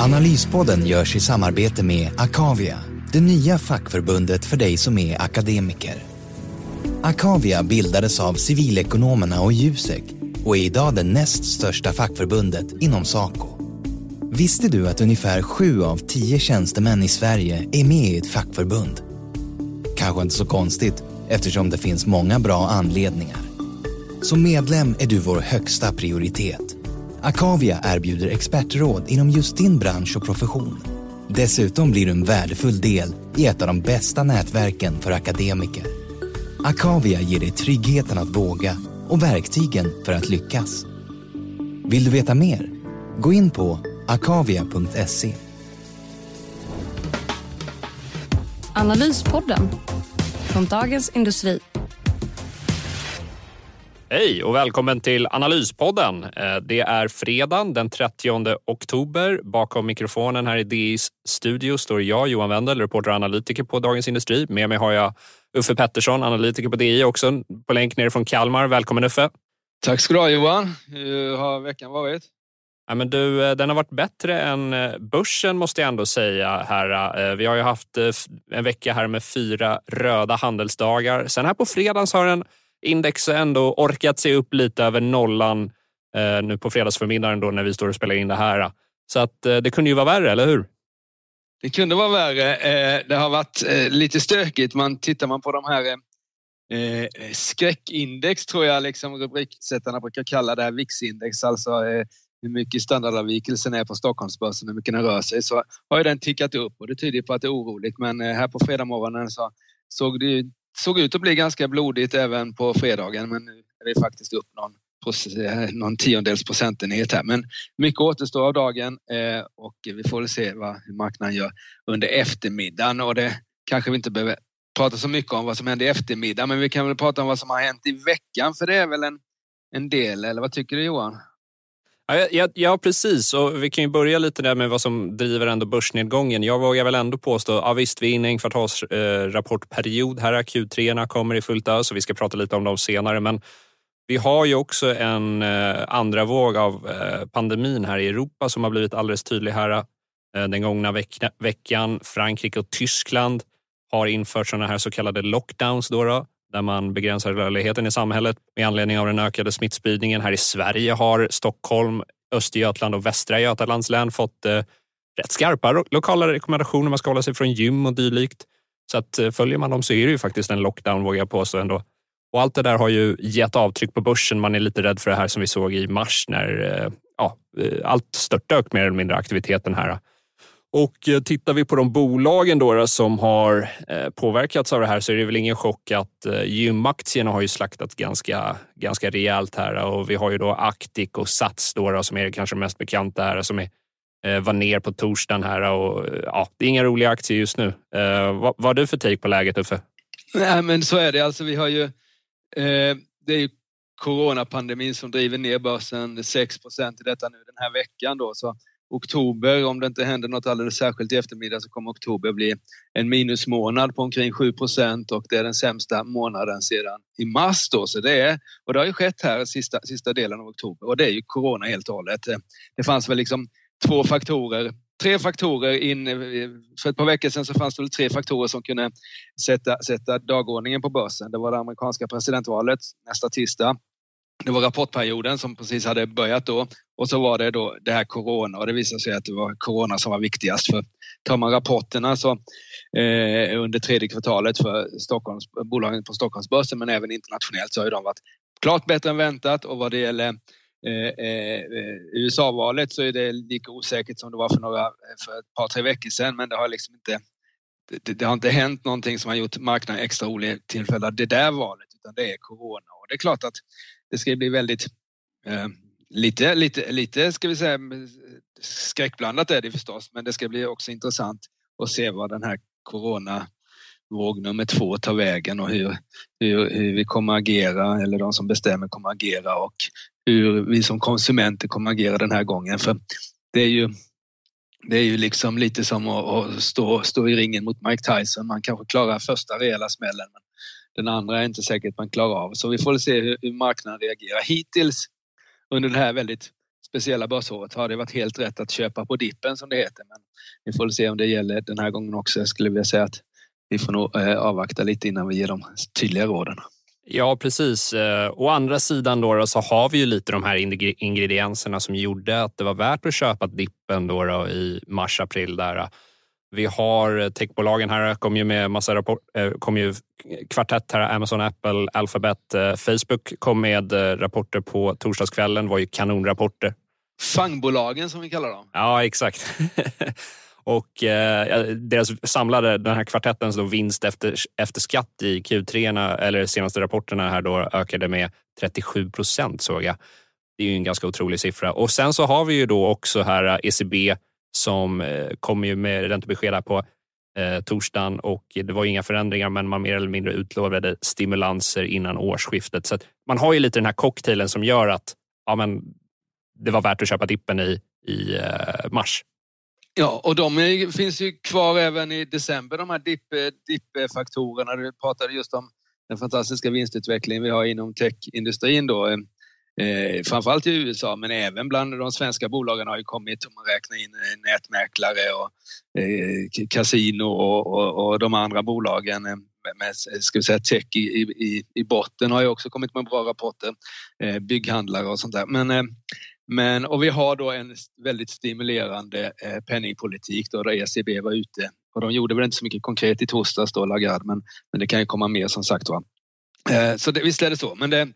Analyspodden görs i samarbete med Akavia, det nya fackförbundet för dig som är akademiker. Akavia bildades av civilekonomerna och Jusek och är idag det näst största fackförbundet inom Saco. Visste du att ungefär sju av tio tjänstemän i Sverige är med i ett fackförbund? Kanske inte så konstigt eftersom det finns många bra anledningar. Som medlem är du vår högsta prioritet. Akavia erbjuder expertråd inom just din bransch och profession. Dessutom blir du en värdefull del i ett av de bästa nätverken för akademiker. Akavia ger dig tryggheten att våga och verktygen för att lyckas. Vill du veta mer? Gå in på akavia.se. Analyspodden från Dagens Industri. Hej och välkommen till Analyspodden. Eh, det är fredagen den 30 oktober. Bakom mikrofonen här i DIs studio står jag, Johan Wendel, reporter och analytiker på Dagens Industri. Med mig har jag Uffe Pettersson, analytiker på DI också, på länk ner från Kalmar. Välkommen Uffe! Tack ska du ha Johan. Hur har veckan varit? Ja, men du, eh, den har varit bättre än eh, börsen måste jag ändå säga. Här. Vi har ju haft en vecka här med fyra röda handelsdagar. Sen här på fredagen så har den index har ändå orkat sig upp lite över nollan eh, nu på fredagsförmiddagen då när vi står och spelar in det här. Så att eh, det kunde ju vara värre, eller hur? Det kunde vara värre. Eh, det har varit eh, lite stökigt. Man tittar man på de här eh, eh skräckindex tror jag liksom rubriksättarna brukar kalla det här VIX-index, alltså eh, hur mycket standardavvikelsen är på Stockholmsbörsen, hur mycket den rör sig, så har ju den tickat upp och det tyder på att det är oroligt. Men eh, här på fredag morgonen så såg det såg ut att bli ganska blodigt även på fredagen men nu är det faktiskt upp någon, eh, någon tiondels procentenhet här. Men mycket återstår av dagen eh, och vi får väl se vad marknaden gör under eftermiddagen och det kanske vi inte behöver prata så mycket om vad som hände i eftermiddag men vi kan väl prata om vad som har hänt i veckan för det är väl en, en del, eller vad tycker du Johan? Ja, ja, precis. Och vi kan ju börja lite där med vad som driver ändå börsnedgången. Jag vågar väl ändå påstå, ja visst, vi är inne i en kvartalsrapportperiod. Eh, här Q3 kommer i fullt ös och vi ska prata lite om dem senare. Men vi har ju också en eh, andra våg av eh, pandemin här i Europa som har blivit alldeles tydlig här eh, den gångna veckan. Frankrike och Tyskland har infört sådana här så kallade lockdowns. Då, då där man begränsar rörligheten i samhället med anledning av den ökade smittspridningen. Här i Sverige har Stockholm, Östergötland och Västra Götalands län fått eh, rätt skarpa lokala rekommendationer. Man ska hålla sig från gym och dylikt. Så att eh, följer man dem så är det ju faktiskt en lockdown vågar jag påstå ändå. Och allt det där har ju gett avtryck på börsen. Man är lite rädd för det här som vi såg i mars när eh, ja, eh, allt störtdök mer eller mindre aktiviteten här. Och eh, tittar vi på de bolagen då, som har eh, påverkats av det här så är det väl ingen chock att eh, gymaktierna har ju slaktats ganska, ganska rejält här och vi har ju då Actic och Sats då, som är det kanske mest bekanta här som är, var ner på torsdagen här och ja, det är inga roliga aktier just nu. Vad, vad har du för take på läget Uffe? Nej men så är det alltså. Vi har ju, eh, det är ju coronapandemin som driver ner börsen 6% i detta nu den här veckan då. Så oktober, om det inte händer något alldeles särskilt i eftermiddag, så kommer oktober bli en minusmånad på omkring 7% och det är den sämsta månaden sedan i mars. Då. Så det, är, och det har ju skett här sista, sista delen av oktober och det är ju corona helt och hållet. Det fanns väl liksom två faktorer tre faktorer in, för ett par veckor sedan så fanns det tre faktorer som kunde sätta, sätta dagordningen på börsen. Det var det amerikanska presidentvalet nästa tisdag det var rapportperioden som precis hade börjat då och så var det då det här corona och det visade sig att det var corona som var viktigast. För tar man rapporterna så eh, under tredje kvartalet för Stockholms, bolagen på Stockholmsbörsen men även internationellt så har de varit klart bättre än väntat. Och vad det gäller eh, eh, USA-valet så är det lika osäkert som det var för, några, för ett par, tre veckor sedan. Men det har liksom inte det, det har inte hänt någonting som har gjort marknaden extra orolig till följd av det där valet utan det är corona. Och det är klart att det ska bli väldigt eh, lite, lite, lite ska vi säga skräckblandat är det förstås, men det ska bli också intressant att se vad den här corona våg nummer två tar vägen och hur, hur, hur vi kommer agera, eller de som bestämmer kommer agera och hur vi som konsumenter kommer agera den här gången. För det är ju, det är ju liksom lite som att, stå, stå i ringen mot Mike Tyson. Man kanske klarar första rejäla smällen men den andra är inte säkert man klarar av. Så vi får se hur, hur marknaden reagerar. Hittills under det här väldigt speciella börsåret har det varit helt rätt att köpa på dippen som det heter. Men vi får se om det gäller den här gången också. Jag skulle vilja säga att vi får nog eh, avvakta lite innan vi ger de tydliga råden. Ja, precis. Eh, å andra sidan då, så har vi ju lite de här ingredienserna som gjorde att det var värt att köpa dippen då, då i mars, april. Där. Eh. Vi har techbolagen här, kom ju med massa rapport, eh, kom ju kvartett här, Amazon, Apple, Alphabet, Facebook kom med rapporter på torsdagskvällen, det var ju kanonrapporter. Fangbolagen som vi kallar dem. Ja, exakt. Och eh, deras samlade, den här kvartettens då vinst efter, efter skatt i Q3, eller senaste rapporterna här då ökade med 37 procent såg jag. Det är ju en ganska otrolig siffra. Och sen så har vi ju då också här ECB som kom kommer ju med räntebesked på eh, torsdagen och det var inga förändringar men man mer eller mindre utlovade stimulanser innan årsskiftet. Så man har ju lite den här cocktailen som gör att ja, men, det var värt att köpa dippen i, i eh, mars. Ja, och de är, finns ju kvar även i december, de här Dipp eh, Du pratade just om den fantastiska vinstutvecklingen vi har inom techindustrin då. Eh, framförallt i USA, men även bland de svenska bolagen har ju kommit, om man räknar in eh, nätmäklare och eh, kasino och, och, och, de andra bolagen eh, med ska vi säga, tech i, i, i botten har ju också kommit med bra rapporter. Eh, bygghandlare och sånt där. Men eh, men, och vi har då en väldigt stimulerande eh, penningpolitik då, där ECB var ute. Och de gjorde väl inte så mycket konkret i torsdags då, Lagarde, men, men det kan ju komma mer som sagt Va? Eh, så det, visst är det så. Men det,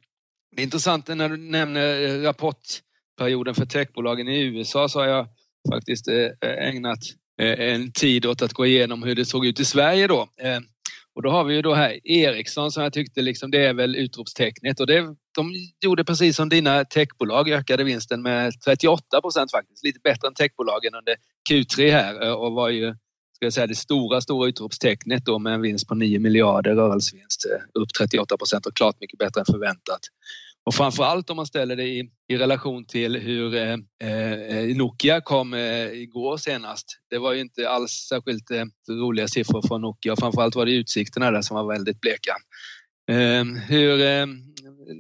det är intressant när du nämner eh, rapportperioden för techbolagen i USA så har jag faktiskt eh, ägnat eh, en tid åt att gå igenom hur det såg ut i Sverige då. Och då har vi ju då här Ericsson som jag tyckte liksom det är väl utropstecknet och det, de gjorde precis som dina techbolag, ökade vinsten med 38 procent faktiskt, lite bättre än techbolagen under Q3 här och var ju ska jag säga, det stora, stora utropstecknet då med en vinst på 9 miljarder rörelsevinst, eh, upp 38 procent och klart mycket bättre än förväntat. Och framförallt om man ställer det i, i relation till hur eh, eh, eh, Nokia kom eh, igår senast. Det var ju inte alls särskilt eh, roliga siffror från Nokia och framförallt var det utsikterna där som var väldigt bleka. Eh, hur, eh,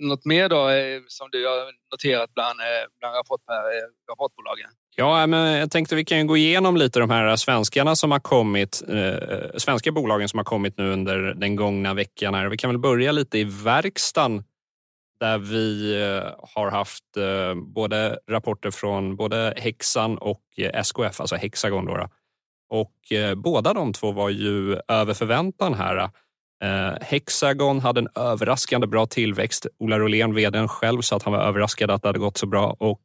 något mer då eh, som du har noterat bland, eh, bland rapport, rapportbolagen? Ja, äh, men jag tänkte vi kan gå igenom lite de här svenskarna som har kommit, eh, svenska bolagen som har kommit nu under den gångna veckan. Här. Vi kan väl börja lite i verkstaden där vi eh, har haft eh, både rapporter från både Hexan och eh, SKF, alltså Hexagon. Då, och eh, båda de två var ju över förväntan här. Hexagon hade en överraskande bra tillväxt. Ola Rolén, vdn själv, sa att han var överraskad att det hade gått så bra och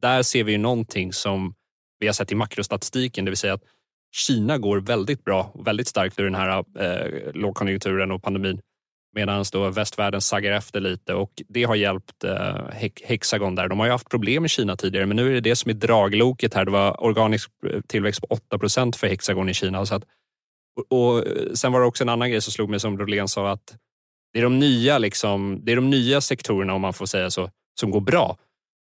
där ser vi ju någonting som vi har sett i makrostatistiken, det vill säga att Kina går väldigt bra och väldigt starkt ur den här eh, lågkonjunkturen och pandemin medan då västvärlden saggar efter lite och det har hjälpt eh, Hexagon där. De har ju haft problem i Kina tidigare, men nu är det det som är dragloket här. Det var organisk eh, tillväxt på 8% för Hexagon i Kina. Så att, och, och, eh, sen var det också en annan grej som slog mig som Rolén sa att det är de nya, liksom, det är de nya sektorerna, om man får säga så, som går bra.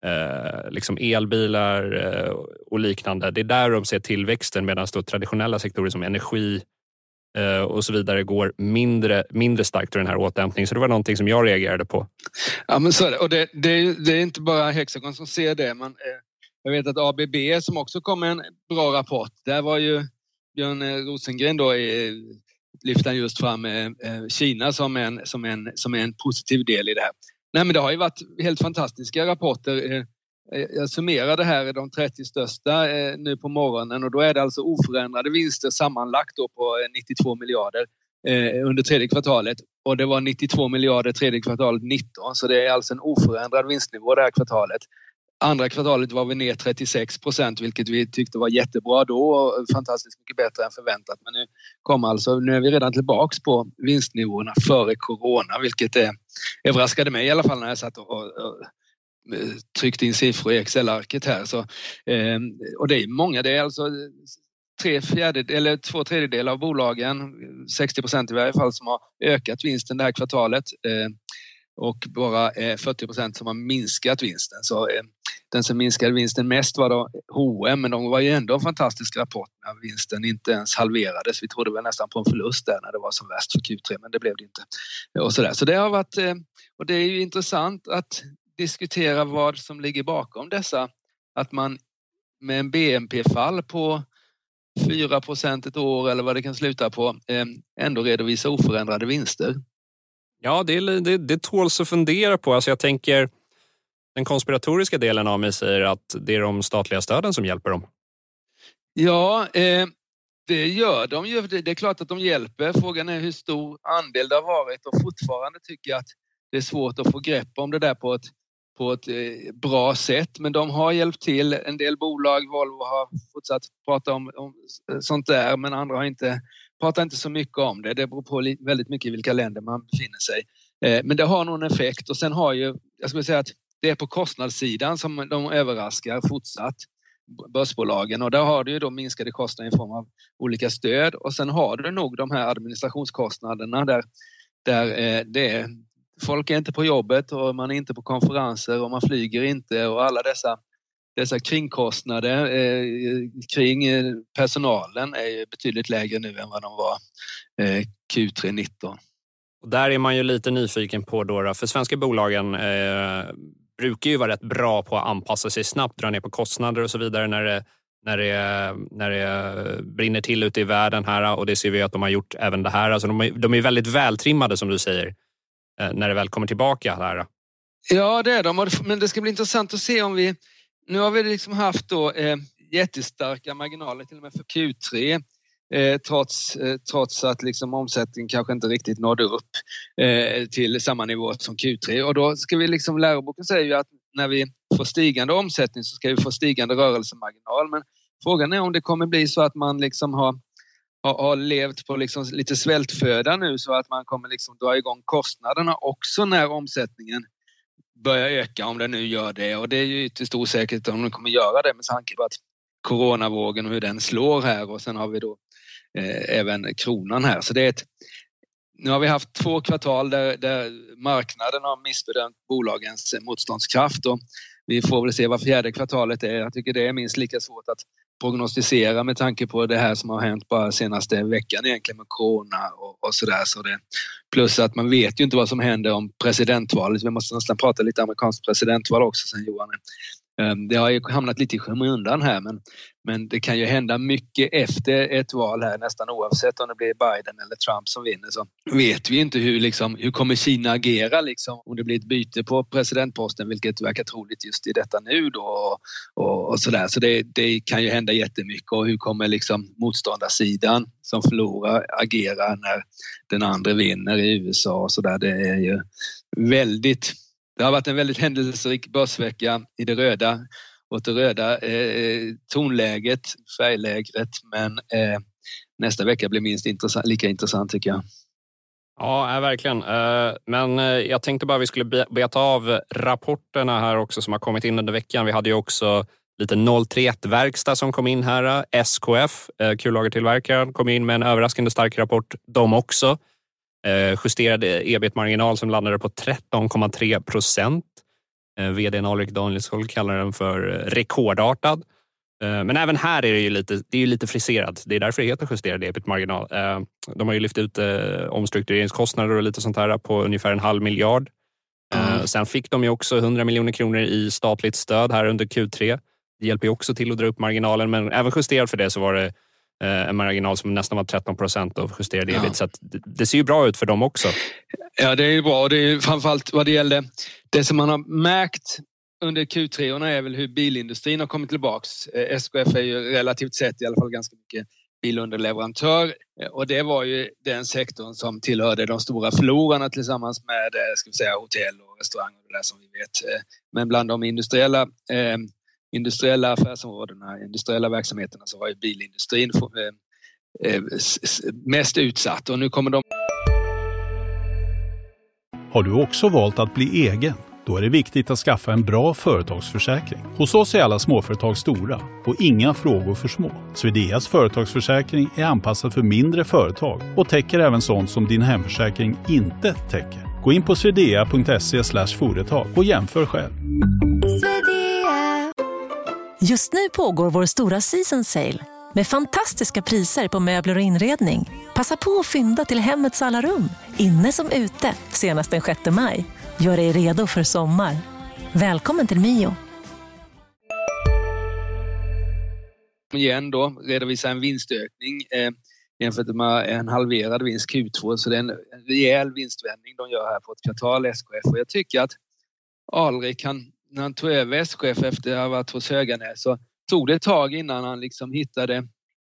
Eh, liksom elbilar eh, och liknande. Det är där de ser tillväxten medan traditionella sektorer som energi, Eh, och så vidare går mindre, mindre starkt ur den här återhämtningen. Så det var någonting som jag reagerade på. Ja, men så är det. Och det, det, är, det är inte bara Hexagon som ser det. Man, eh, jag vet att ABB som också kom med en bra rapport, där var ju Björn eh, Rosengren då eh, lyfte han just fram eh, Kina som en, som, en, som en positiv del i det här. Nej, men det har ju varit helt fantastiska rapporter eh, eh, Jag summerar det här de 30 största eh, nu på morgonen och då är det alltså oförändrade vinster sammanlagt då på 92 miljarder under tredje kvartalet och det var 92 miljarder tredje kvartalet 19 så det är alltså en oförändrad vinstnivå det här kvartalet. Andra kvartalet var vi ner 36 procent vilket vi tyckte var jättebra då och fantastiskt mycket bättre än förväntat. Men nu kom alltså, nu är vi redan tillbaks på vinstnivåerna före corona vilket är, överraskade mig i alla fall när jag satt och, och eh, tryckt in siffror i Excel-arket här. Så, eh, och det är många, det är alltså tre fjärde, eller två tredjedelar av bolagen, 60 procent i varje fall, som har ökat vinsten det här kvartalet och bara eh, 40 procent som har minskat vinsten. Så eh, den som minskade vinsten mest var då H&M men de var ju ändå en fantastisk rapport när vinsten inte ens halverades. Vi trodde väl nästan på en förlust där när det var som värst för Q3 men det blev det inte. Och så, där. så det har varit, eh, och det är ju intressant att diskutera vad som ligger bakom dessa, att man med en BNP-fall på 4% ett år eller vad det kan sluta på ändå redovisar oförändrade vinster. Ja, det, det, det tåls att fundera på. Alltså jag tänker den konspiratoriska delen av mig säger att det är de statliga stöden som hjälper dem. Ja, eh, det gör de ju. Det är klart att de hjälper. Frågan är hur stor andel det har varit och fortfarande tycker jag att det är svårt att få grepp om det där på ett, på ett eh, bra sätt. Men de har hjälpt till. En del bolag, Volvo har fortsatt prata om, om sånt där men andra har inte pratar inte så mycket om det. Det beror på väldigt mycket i vilka länder man befinner sig. Eh, men det har någon effekt och sen har ju, jag skulle säga att det är på kostnadssidan som de överraskar fortsatt börsbolagen och där har du ju då minskade kostnader i form av olika stöd och sen har du nog de här administrationskostnaderna där, där eh, det är, folk är inte på jobbet och man är inte på konferenser och man flyger inte och alla dessa, dessa kringkostnader eh, kring eh, personalen är betydligt lägre nu än vad de var eh, Q3 19. Och där är man ju lite nyfiken på då, för svenska bolagen eh, brukar ju vara rätt bra på att anpassa sig snabbt, dra ner på kostnader och så vidare när det, när det, när det brinner till ute i världen här och det ser vi att de har gjort även det här. Alltså de, är, de är väldigt vältrimmade som du säger eh, när det väl kommer tillbaka. Här. Ja, det är de. Men det ska bli intressant att se om vi... Nu har vi liksom haft då, eh, jättestarka marginaler till och med för Q3 eh, trots, eh, trots att liksom omsättningen kanske inte riktigt nådde upp eh, till samma nivå som Q3. Och då ska vi liksom, läroboken säger ju att när vi får stigande omsättning så ska vi få stigande rörelsemarginal. Men frågan är om det kommer bli så att man liksom har har, har levt på liksom lite svältföda nu så att man kommer liksom dra igång kostnaderna också när omsättningen börjar öka, om den nu gör det. Och det är ju ytterst osäkert om den kommer göra det med tanke på att coronavågen och hur den slår här och sen har vi då eh, även kronan här. Så det är ett, nu har vi haft två kvartal där, där marknaden har missbedömt bolagens motståndskraft och vi får väl se vad fjärde kvartalet är. Jag tycker det är minst lika svårt att prognostisera med tanke på det här som har hänt bara senaste veckan egentligen med corona och, och sådär. Så det, plus att man vet ju inte vad som händer om presidentvalet. Vi måste nästan prata lite amerikanskt presidentval också sen Johan Ehm, det har ju hamnat lite i skymundan här men, men det kan ju hända mycket efter ett val här nästan oavsett om det blir Biden eller Trump som vinner så vet vi inte hur, liksom, hur kommer Kina agera liksom, om det blir ett byte på presidentposten vilket verkar troligt just i detta nu då och, och, sådär. Så det, det kan ju hända jättemycket och hur kommer liksom motståndarsidan som förlorar agera när den andra vinner i USA och sådär. Det är ju väldigt det har varit en väldigt händelserik börsvecka i det röda åt det röda eh, tonläget, färglägret, men eh, nästa vecka blir minst intressant, lika intressant tycker jag. Ja, eh, verkligen. Eh, men eh, jag tänkte bara vi skulle beta av rapporterna här också som har kommit in under veckan. Vi hade ju också lite 031-verkstad som kom in här. SKF, kullagertillverkaren, kom in med en överraskande stark rapport de också. Eh, justerad ebit-marginal som landade på 13,3 procent. Eh, VD Alrik Danielsson kallar den för rekordartad. Eh, men även här är det ju lite, det är lite friserat. Det är därför det heter justerad ebit-marginal. De har ju lyft ut omstruktureringskostnader och lite sånt här på ungefär en halv miljard. Mm. Sen fick de ju också 100 miljoner kronor i statligt stöd här under Q3. Det hjälper ju också till att dra upp marginalen, men även justerat för det så var det en marginal som nästan var 13 procent av justerad ebit. Ja. Så det, det, ser ju bra ut för dem också. Ja, det är ju bra. Det är framförallt vad det gäller det som man har märkt under Q3 är väl hur bilindustrin har kommit tillbaks. Eh, SKF är ju relativt sett i alla fall ganska mycket bilunderleverantör eh, och det var ju den sektorn som tillhörde de stora förlorarna tillsammans med ska vi säga, hotell och restaurang och det där som vi vet. Men bland de industriella eh, industriella affärsområdena, industriella verksamheterna så var ju bilindustrin eh, eh, mest utsatt och nu kommer de... Har du också valt att bli egen? Då är det viktigt att skaffa en bra företagsförsäkring. Hos oss är alla småföretag stora och inga frågor för små. Swedeas företagsförsäkring är anpassad för mindre företag och täcker även sånt som din hemförsäkring inte täcker. Gå in på swedea.se företag och jämför själv. Just nu pågår vår stora season sale med fantastiska priser på möbler och inredning. Passa på att fynda till hemmets alla rum, inne som ute, senast den 6 maj. Gör dig redo för sommar. Välkommen till Mio. Igen då, redovisa en vinstökning eh, jämfört med en halverad vinst Q2. Så det är en rejäl vinstvändning de gör här på ett kvartal, SKF. Och jag tycker att Alrik, han, när han tog över SKF efter att ha varit hos Höganäs så tog det ett tag innan han liksom hittade,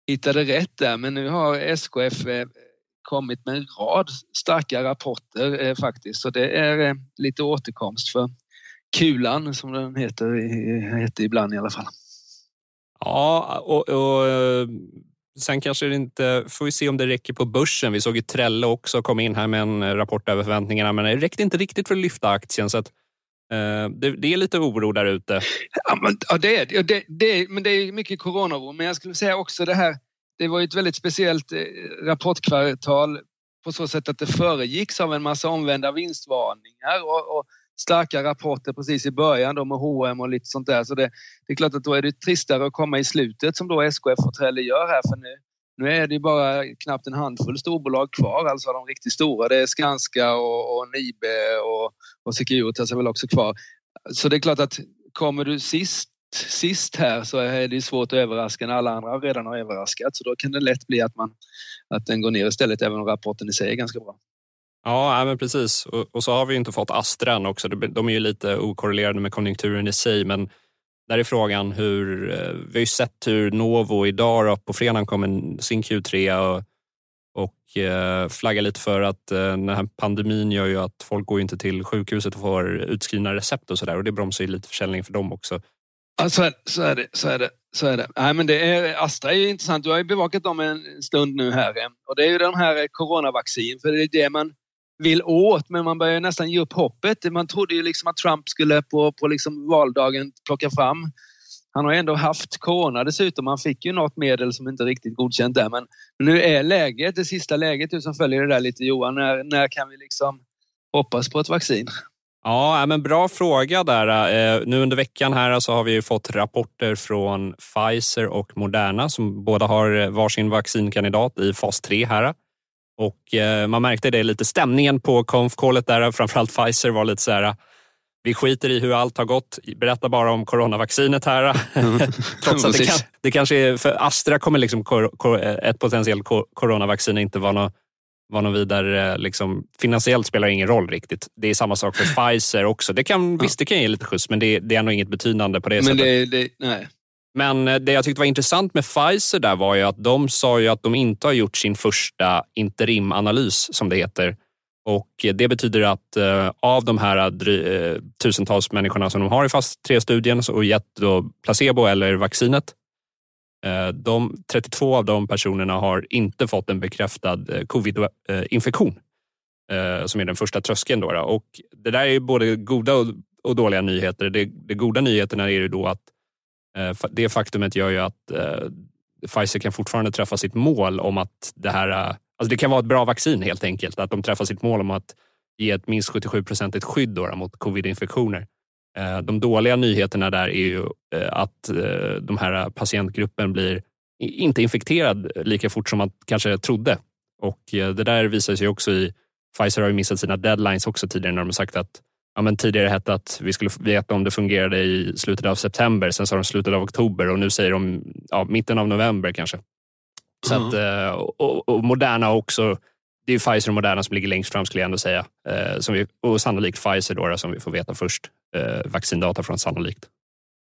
hittade rätt där. Men nu har SKF eh, kommit med en rad starka rapporter eh, faktiskt. Så det är eh, lite återkomst för Kulan som den heter, heter ibland i alla fall. Ja, och, och eh, sen kanske det inte, får vi se om det räcker på börsen. Vi såg ju Trelle också komma in här med en eh, rapport över förväntningarna, men det räckte inte riktigt för att lyfta aktien. Så att, eh, Eh, det, det, är lite oro där ute. Ja, men, ja, det är det. det, men det är mycket coronaoro. Men jag skulle säga också det här det var ett väldigt speciellt eh, rapportkvartal på så sätt att det föregicks av en massa omvända vinstvarningar och, och starka rapporter precis i början då med H&M och lite sånt där. Så det, det, är klart att då är det tristare att komma i slutet som då SKF och Trelle gör här för nu, nu är det bara knappt en handfull storbolag kvar, alltså de riktigt stora. Det är Skanska och, och Nibe och, och Securitas är väl också kvar. Så det är klart att kommer du sist sist här så är det svårt att överraska när alla andra redan har överraskat. Så då kan det lätt bli att, man, att den går ner istället, även om rapporten i sig är ganska bra. Ja, men precis. Och, och så har vi inte fått Astra också. De är ju lite okorrelerade med konjunkturen i sig, men där är frågan hur... Eh, vi har ju sett hur Novo idag då, på fredagen kom en, sin Q3 och, och eh, flaggar lite för att eh, den här pandemin gör ju att folk går inte till sjukhuset och får utskrivna recept och sådär och det bromsar ju lite försäljning för dem också. Ja, så, är, så är det. Så är det. Så är det. Nej, men det är, Astra är ju intressant. Du har ju bevakat dem en stund nu här. Eh, och det är ju de här eh, coronavaccin, för det är det man vill åt, men man börjar nästan ge upp hoppet. Man trodde ju liksom att Trump skulle på, på liksom valdagen plocka fram han har ändå haft corona dessutom. Han fick ju något medel som inte riktigt godkänt där. Men nu är läget, det sista läget, du som följer det där lite Johan, när, när kan vi liksom hoppas på ett vaccin? Ja, men bra fråga där. Eh, nu under veckan här så har vi fått rapporter från Pfizer och Moderna som båda har varsin vaccinkandidat i fas 3 här. Och eh, man märkte det lite stämningen på konf-callet där. Framförallt Pfizer var lite så här vi skiter i hur allt har gått. Berätta bara om coronavaccinet här. Mm. Trots att det, kan, det kanske är, för Astra kommer liksom ett potentiellt coronavaccin inte vara något var någon vidare, liksom, finansiellt spelar ingen roll riktigt. Det är samma sak för Pfizer också. Det kan, ja. Visst, det kan ge lite skjuts, men det, det är nog inget betydande på det men sättet. Det, det, nej. Men eh, det jag tyckte var intressant med Pfizer där var ju att de sa ju att de inte har gjort sin första interimanalys, som det heter. Och eh, Det betyder att eh, av de här tusentals människorna som de har i fas 3-studien och gett då placebo eller vaccinet de, 32 av de personerna har inte fått en bekräftad covid-infektion som är den första tröskeln. Då, Och det där är både goda och dåliga nyheter. Det, det goda nyheterna är ju då att Eh, det faktumet gör ju att eh, Pfizer kan fortfarande träffa sitt mål om att det här... Eh, alltså det kan vara ett bra vaccin helt enkelt. Att de träffar sitt mål om att ge ett minst 77 procentigt skydd då, mot covid-infektioner. De dåliga nyheterna där är ju att de här patientgruppen blir inte infekterad lika fort som man kanske trodde. Och det där visar sig också i Pfizer har ju missat sina deadlines också tidigare när de har sagt att ja, men tidigare hette att vi skulle veta om det fungerade i slutet av september. Sen sa de slutet av oktober och nu säger de ja, mitten av november kanske. Så mm. att, och, och Moderna också det är Pfizer och Moderna som ligger längst fram skulle jag ändå säga. Eh, som vi, och sannolikt Pfizer då, som vi får veta först. Eh, vaccindata från sannolikt.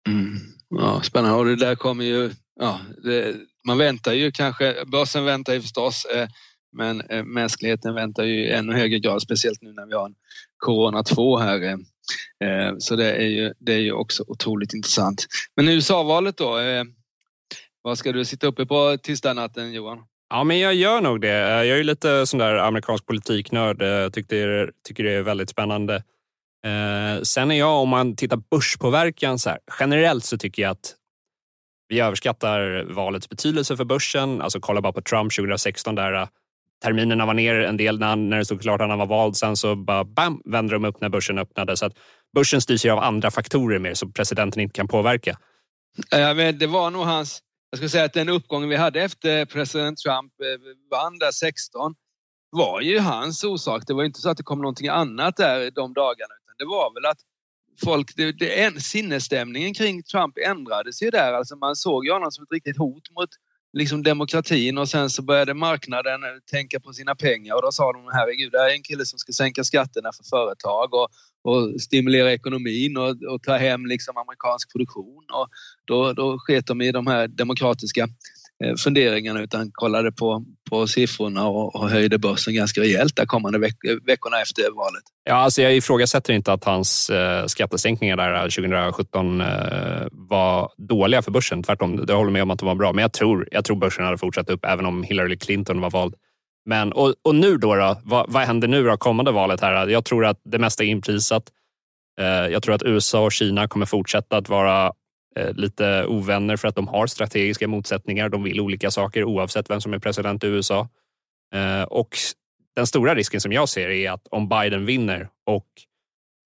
Mm. Ja, spännande. Och det där kommer ju... Ja, det, man väntar ju kanske, börsen väntar ju förstås, eh, men eh, mänskligheten väntar ju i ännu högre grad, speciellt nu när vi har en Corona 2 här. Eh, eh, så det är, ju, det är ju också otroligt intressant. Men USA-valet då, eh, vad ska du sitta uppe på tisdagsnatten Johan? Ja, men jag gör nog det. Jag är lite sån där amerikansk politiknörd. Jag tycker, tycker det är väldigt spännande. Sen är jag, om man tittar börspåverkan, så här, generellt så tycker jag att vi överskattar valets betydelse för börsen. Alltså kolla bara på Trump 2016 där terminerna var ner en del när, när det stod klart att han var vald. Sen så bara bam, vände de upp när börsen öppnade. Så att börsen styrs ju av andra faktorer mer som presidenten inte kan påverka. Ja, men det var nog hans, jag skulle säga att den uppgången vi hade efter president Trump eh, vann där 16 var ju hans orsak. Det var inte så att det kom någonting annat där de dagarna. Utan det var väl att folk, det, det, sinnesstämningen kring Trump ändrades ju där. Alltså man såg ju honom som ett riktigt hot mot liksom demokratin och sen så började marknaden tänka på sina pengar och då sa de herregud, det här är en kille som ska sänka skatterna för företag och, och stimulera ekonomin och, och ta hem liksom amerikansk produktion. Och då, då sket de i de här demokratiska Eh, funderingarna utan kollade på, på siffrorna och, och höjde börsen ganska rejält de kommande veck veckorna efter valet. Ja, alltså jag ifrågasätter inte att hans eh, skattesänkningar där eh, 2017 eh, var dåliga för börsen. Tvärtom, jag håller med om att de var bra. Men jag tror, jag tror börsen hade fortsatt upp även om Hillary Clinton var vald. Men, och, och nu då? då vad, vad händer nu då, kommande valet? här? Jag tror att det mesta är inprisat. Eh, jag tror att USA och Kina kommer fortsätta att vara Eh, lite ovänner för att de har strategiska motsättningar. De vill olika saker oavsett vem som är president i USA. Eh, och den stora risken som jag ser är att om Biden vinner och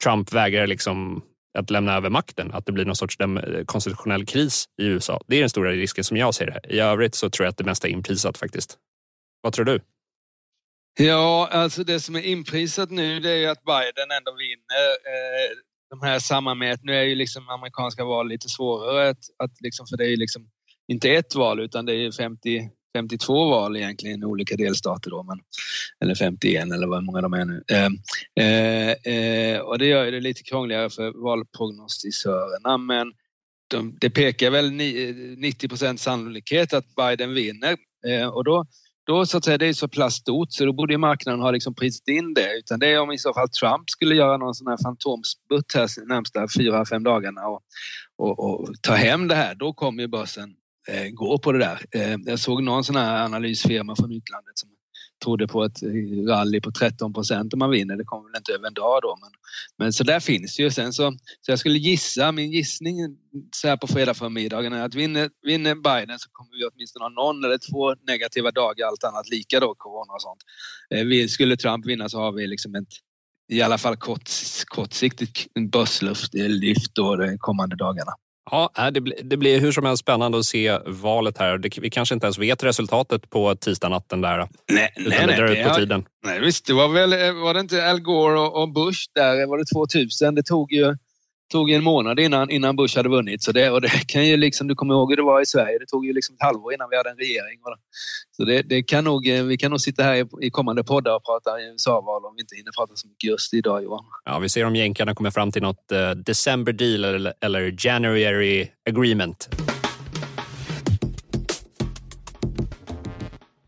Trump vägrar liksom att lämna över makten, att det blir någon sorts eh, konstitutionell kris i USA. Det är den stora risken som jag ser det. I övrigt så tror jag att det mesta är inprisat faktiskt. Vad tror du? Ja, alltså det som är inprisat nu det är att Biden ändå vinner. De här sammanmätningarna, nu är ju liksom amerikanska val lite svårare att, att liksom, för det är ju liksom inte ett val utan det är 50, 52 val egentligen i olika delstater då, men, eller 51 eller vad många de är nu. Eh, eh, eh och det gör det lite krångligare för valprognostisörerna men de, det pekar väl 90 eh, sannolikhet att Biden vinner eh, och då då så att säga, det är så pass stort så då borde marknaden ha liksom prisat in det. Utan det är om i så fall Trump skulle göra någon sån här fantomsbutt här de närmsta fyra, fem dagarna och, och, och ta hem det här. Då kommer ju börsen eh, gå på det där. Eh, jag såg någon sån här analysfirma från utlandet som trodde på ett rally på 13 procent om man vinner. Det kommer väl inte över en dag då. Men, men så där finns ju. Sen så, så jag skulle gissa, min gissning så här på fredag förmiddagen är att vinner, vinner Biden så kommer vi åtminstone ha någon eller två negativa dagar, allt annat lika då, corona och sånt. Eh, skulle Trump vinna så har vi liksom ett i alla fall kort, kortsiktigt börslyft eh, då de kommande dagarna. Ja, äh, det, blir, det blir hur som helst spännande att se valet här. Det, vi kanske inte ens vet resultatet på tisdagsnatten där. Nej, utan nej, det drar ut på tiden. Nej, visst, det var väl, var det inte Al Gore och, och Bush där, var det 2000? Det tog ju tog en månad innan, innan Bush hade vunnit. Så det, och det kan ju liksom, du kommer ihåg hur det var i Sverige. Det tog ju liksom ett halvår innan vi hade en regering. Så det, det kan nog, eh, vi kan nog sitta här i, i kommande poddar och prata USA-val om vi inte hinner prata så mycket just idag Johan. Ja, vi ser om jänkarna kommer fram till något uh, December deal eller, eller January agreement.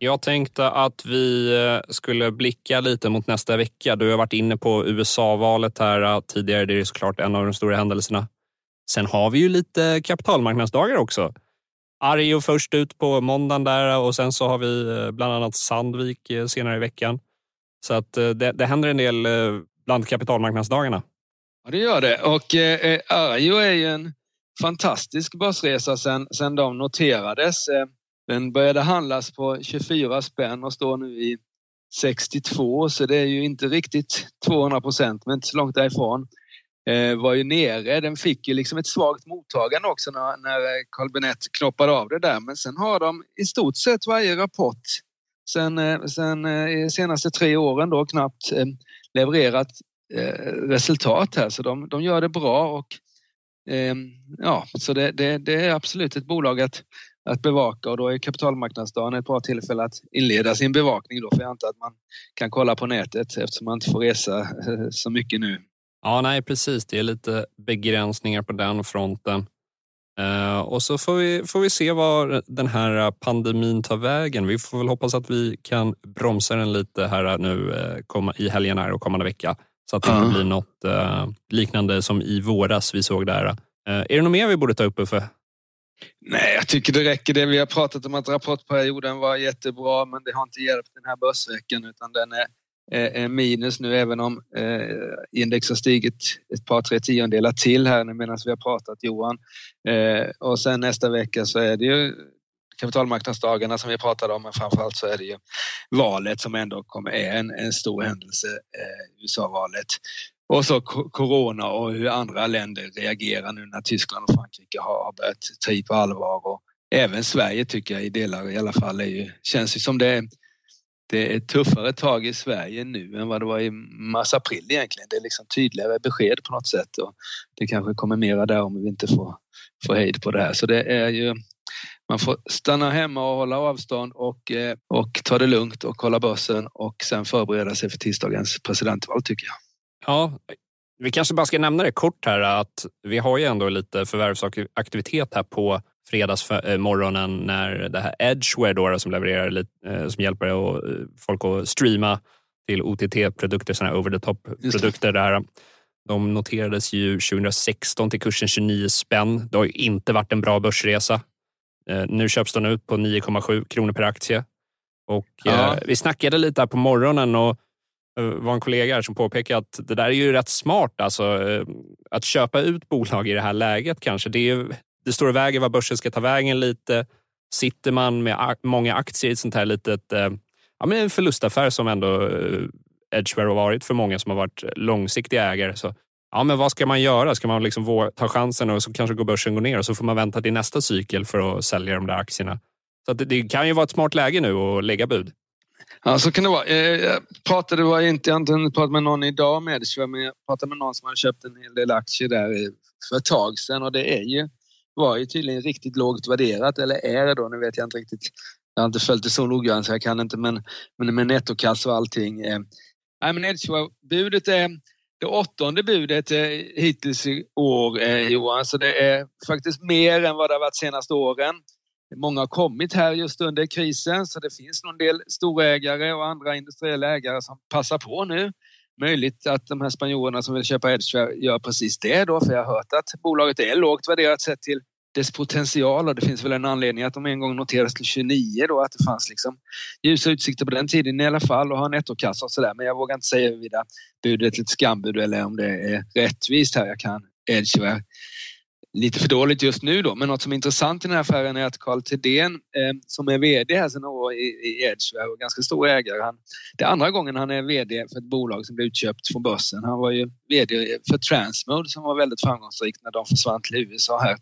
Jag tänkte att vi eh, skulle blicka lite mot nästa vecka. Du har varit inne på USA-valet här eh, tidigare. Det är såklart en av de stora händelserna. Sen har vi ju lite kapitalmarknadsdagar också. Arjo först ut på måndagen där eh, och sen så har vi bland annat Sandvik senare i veckan. Så att det, det händer en del bland kapitalmarknadsdagarna. Ja, det gör det. Och eh, Arjo är ju en fantastisk börsresa sen, sen de noterades. Den började handlas på 24 spänn och står nu i 62 så det är ju inte riktigt 200 procent men inte så långt därifrån. Eh, var ju nere, den fick ju liksom ett svagt mottagande också när, när Carl Benett knoppade av det där men sen har de i stort sett varje rapport sen, eh, sen eh, senaste tre åren då knappt eh, levererat eh, resultat här så de, de gör det bra och eh, ja, så det, det, det, är absolut ett bolag att att bevaka och då är kapitalmarknadsdagen ett bra tillfälle att inleda sin bevakning då för jag antar att man kan kolla på nätet eftersom man inte får resa eh, så mycket nu. Ja, nej precis. Det är lite begränsningar på den fronten. Uh, och så får vi, får vi se var den här pandemin tar vägen. Vi får väl hoppas att vi kan bromsa den lite här nu uh, komma, i helgen här och kommande vecka. Så att det inte blir något liknande som i våras vi såg där. är det något mer vi borde ta upp Uffe? Nej, jag tycker det räcker det. Vi har pratat om att rapportperioden var jättebra men det har inte hjälpt den här börsveckan utan den är är minus nu även om eh, index har stigit ett par, tre tiondelar till här medan vi har pratat Johan. Eh, och sen nästa vecka så är det ju kapitalmarknadsdagarna som vi pratade om, men framförallt så är det ju valet som ändå kommer, är en, en stor händelse, eh, USA-valet. Och så corona och hur andra länder reagerar nu när Tyskland och Frankrike har börjat ta i på allvar. Och även Sverige tycker jag i delar i alla fall är ju, känns ju som det är, det är tuffare tag i Sverige nu än vad det var i mars-april egentligen. Det är liksom tydligare besked på något sätt och det kanske kommer mera där om vi inte får, får hejd på det här. Så det är ju man får stanna hemma och hålla avstånd och, eh, och ta det lugnt och kolla börsen och sen förbereda sig för tisdagens presidentval tycker jag. Ja, vi kanske bara ska nämna det kort här att vi har ju ändå lite förvärvsaktivitet här på fredagsmorgonen när det här Edgeware då, som levererar lite, eh, som hjälper folk att streama till OTT-produkter, sådana här over the top-produkter. Där. De noterades ju 2016 till kursen 29 spänn. Det har ju inte varit en bra börsresa. Eh, nu köps den ut på 9,7 kronor per aktie. Och, ja. eh, vi snackade lite här på morgonen och eh, Eh, var en kollega som påpekade att det där är ju rätt smart. Alltså, eh, att köpa ut bolag i det här läget kanske. Det, är, det står i vägen vad börsen ska ta vägen lite. Sitter man med många aktier i ett sånt här litet eh, ja, men en förlustaffär som ändå Edgeware har varit för många som har varit långsiktiga ägare så ja, men vad ska man göra? Ska man liksom ta chansen och så kanske går börsen går ner och så får man vänta till nästa cykel för att sälja de där aktierna. Så det, det, kan ju vara ett smart läge nu att lägga bud. Ja, så kan det vara. Eh, jag pratade, var inte, jag har inte pratat med någon idag med det, men jag pratade med någon som hade köpt en hel del aktier där för ett tag sedan och det är ju, var ju tydligen riktigt lågt värderat, eller är det då, nu vet jag inte riktigt. Jag har inte följt det så noggrant så jag kan inte, men, men med nettokassa och allting. Eh, nej, men budet är det åttonde budet eh, hittills i år, eh, Johan, så det är faktiskt mer än vad det har varit senaste åren. Många har kommit här just under krisen så det finns någon del storägare och andra industriella ägare som passar på nu. Möjligt att de här spanjorerna som vill köpa Edgeware gör precis det då, för jag har hört att bolaget är lågt värderat sett till dess potential och det finns väl en anledning att de en gång noterades till 29 då, att det fanns liksom ljusa utsikter på den tiden i alla fall och ha nettokassa och sådär. Men jag vågar inte säga huruvida budet är ett skambud eller om det är rättvist här. Jag kan Edgeware lite för dåligt just nu då, men något som är intressant i den här affären är att Carl Thedéen eh, som är VD här sedan år i, i Edgeware och ganska stor ägare. Han, det är andra gången han är VD för ett bolag som blev utköpt från börsen. Han var ju VD för Transmode som var väldigt framgångsrikt när de försvann till USA här.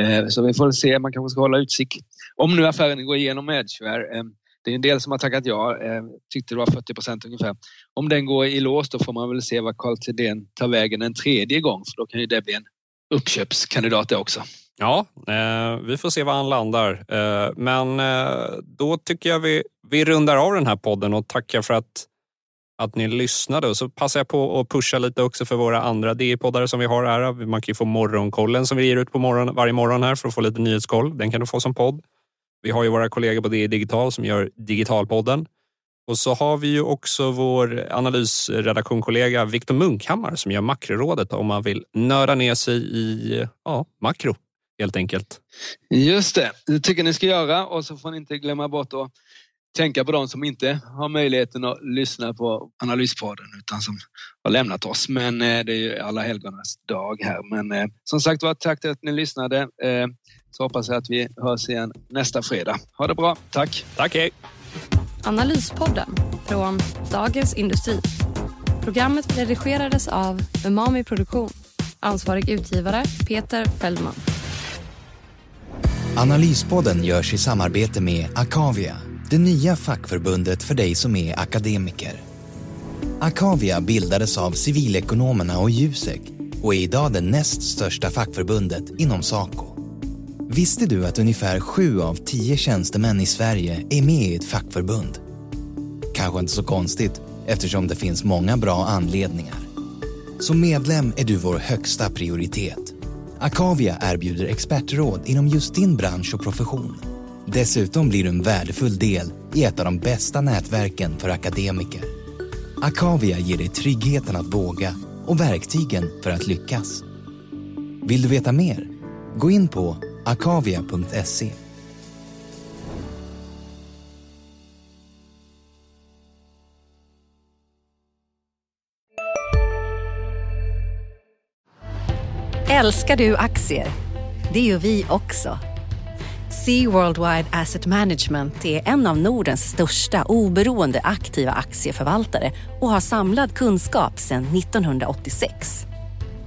Eh, så vi får se, man kanske ska hålla utkik. Om nu affären går igenom Edgeware eh, det är en del som har tackat ja, eh, tyckte det var 40 procent ungefär. Om den går i lås då får man väl se vad Carl Thedéen tar vägen en tredje gång för då kan ju det bli en uppköpskandidat det också. Ja, eh, vi får se var han landar. Eh, men eh, då tycker jag vi, vi rundar av den här podden och tackar för att, att ni lyssnade. Och så passar jag på att pusha lite också för våra andra DI-poddare som vi har här. Man kan ju få Morgonkollen som vi ger ut på morgon, varje morgon här för att få lite nyhetskoll. Den kan du få som podd. Vi har ju våra kollegor på DI Digital som gör Digitalpodden. Och så har vi ju också vår analysredaktionkollega Viktor Munkhammar som gör Makrorådet om man vill nörda ner sig i ja, makro helt enkelt. Just det, det tycker ni ska göra och så får ni inte glömma bort att tänka på de som inte har möjligheten att lyssna på Analyspodden utan som har lämnat oss. Men eh, det är ju alla helgonas dag här. Men eh, som sagt var, tack för att ni lyssnade. Eh, så hoppas jag att vi hörs igen nästa fredag. Ha det bra. Tack. Tack, hej. Analyspodden från Dagens Industri. Programmet redigerades av Umami Produktion. Ansvarig utgivare Peter Fellman. Analyspodden görs i samarbete med Akavia, det nya fackförbundet för dig som är akademiker. Akavia bildades av civilekonomerna och Jusek och är idag det näst största fackförbundet inom Saco. Visste du att ungefär sju av tio tjänstemän i Sverige är med i ett fackförbund? Kanske inte så konstigt eftersom det finns många bra anledningar. Som medlem är du vår högsta prioritet. Akavia erbjuder expertråd inom just din bransch och profession. Dessutom blir du en värdefull del i ett av de bästa nätverken för akademiker. Akavia ger dig tryggheten att våga och verktygen för att lyckas. Vill du veta mer? Gå in på akavia.se. Älskar du aktier? Det gör vi också. Sea Worldwide Asset Management är en av Nordens största oberoende aktiva aktieförvaltare och har samlad kunskap sedan 1986.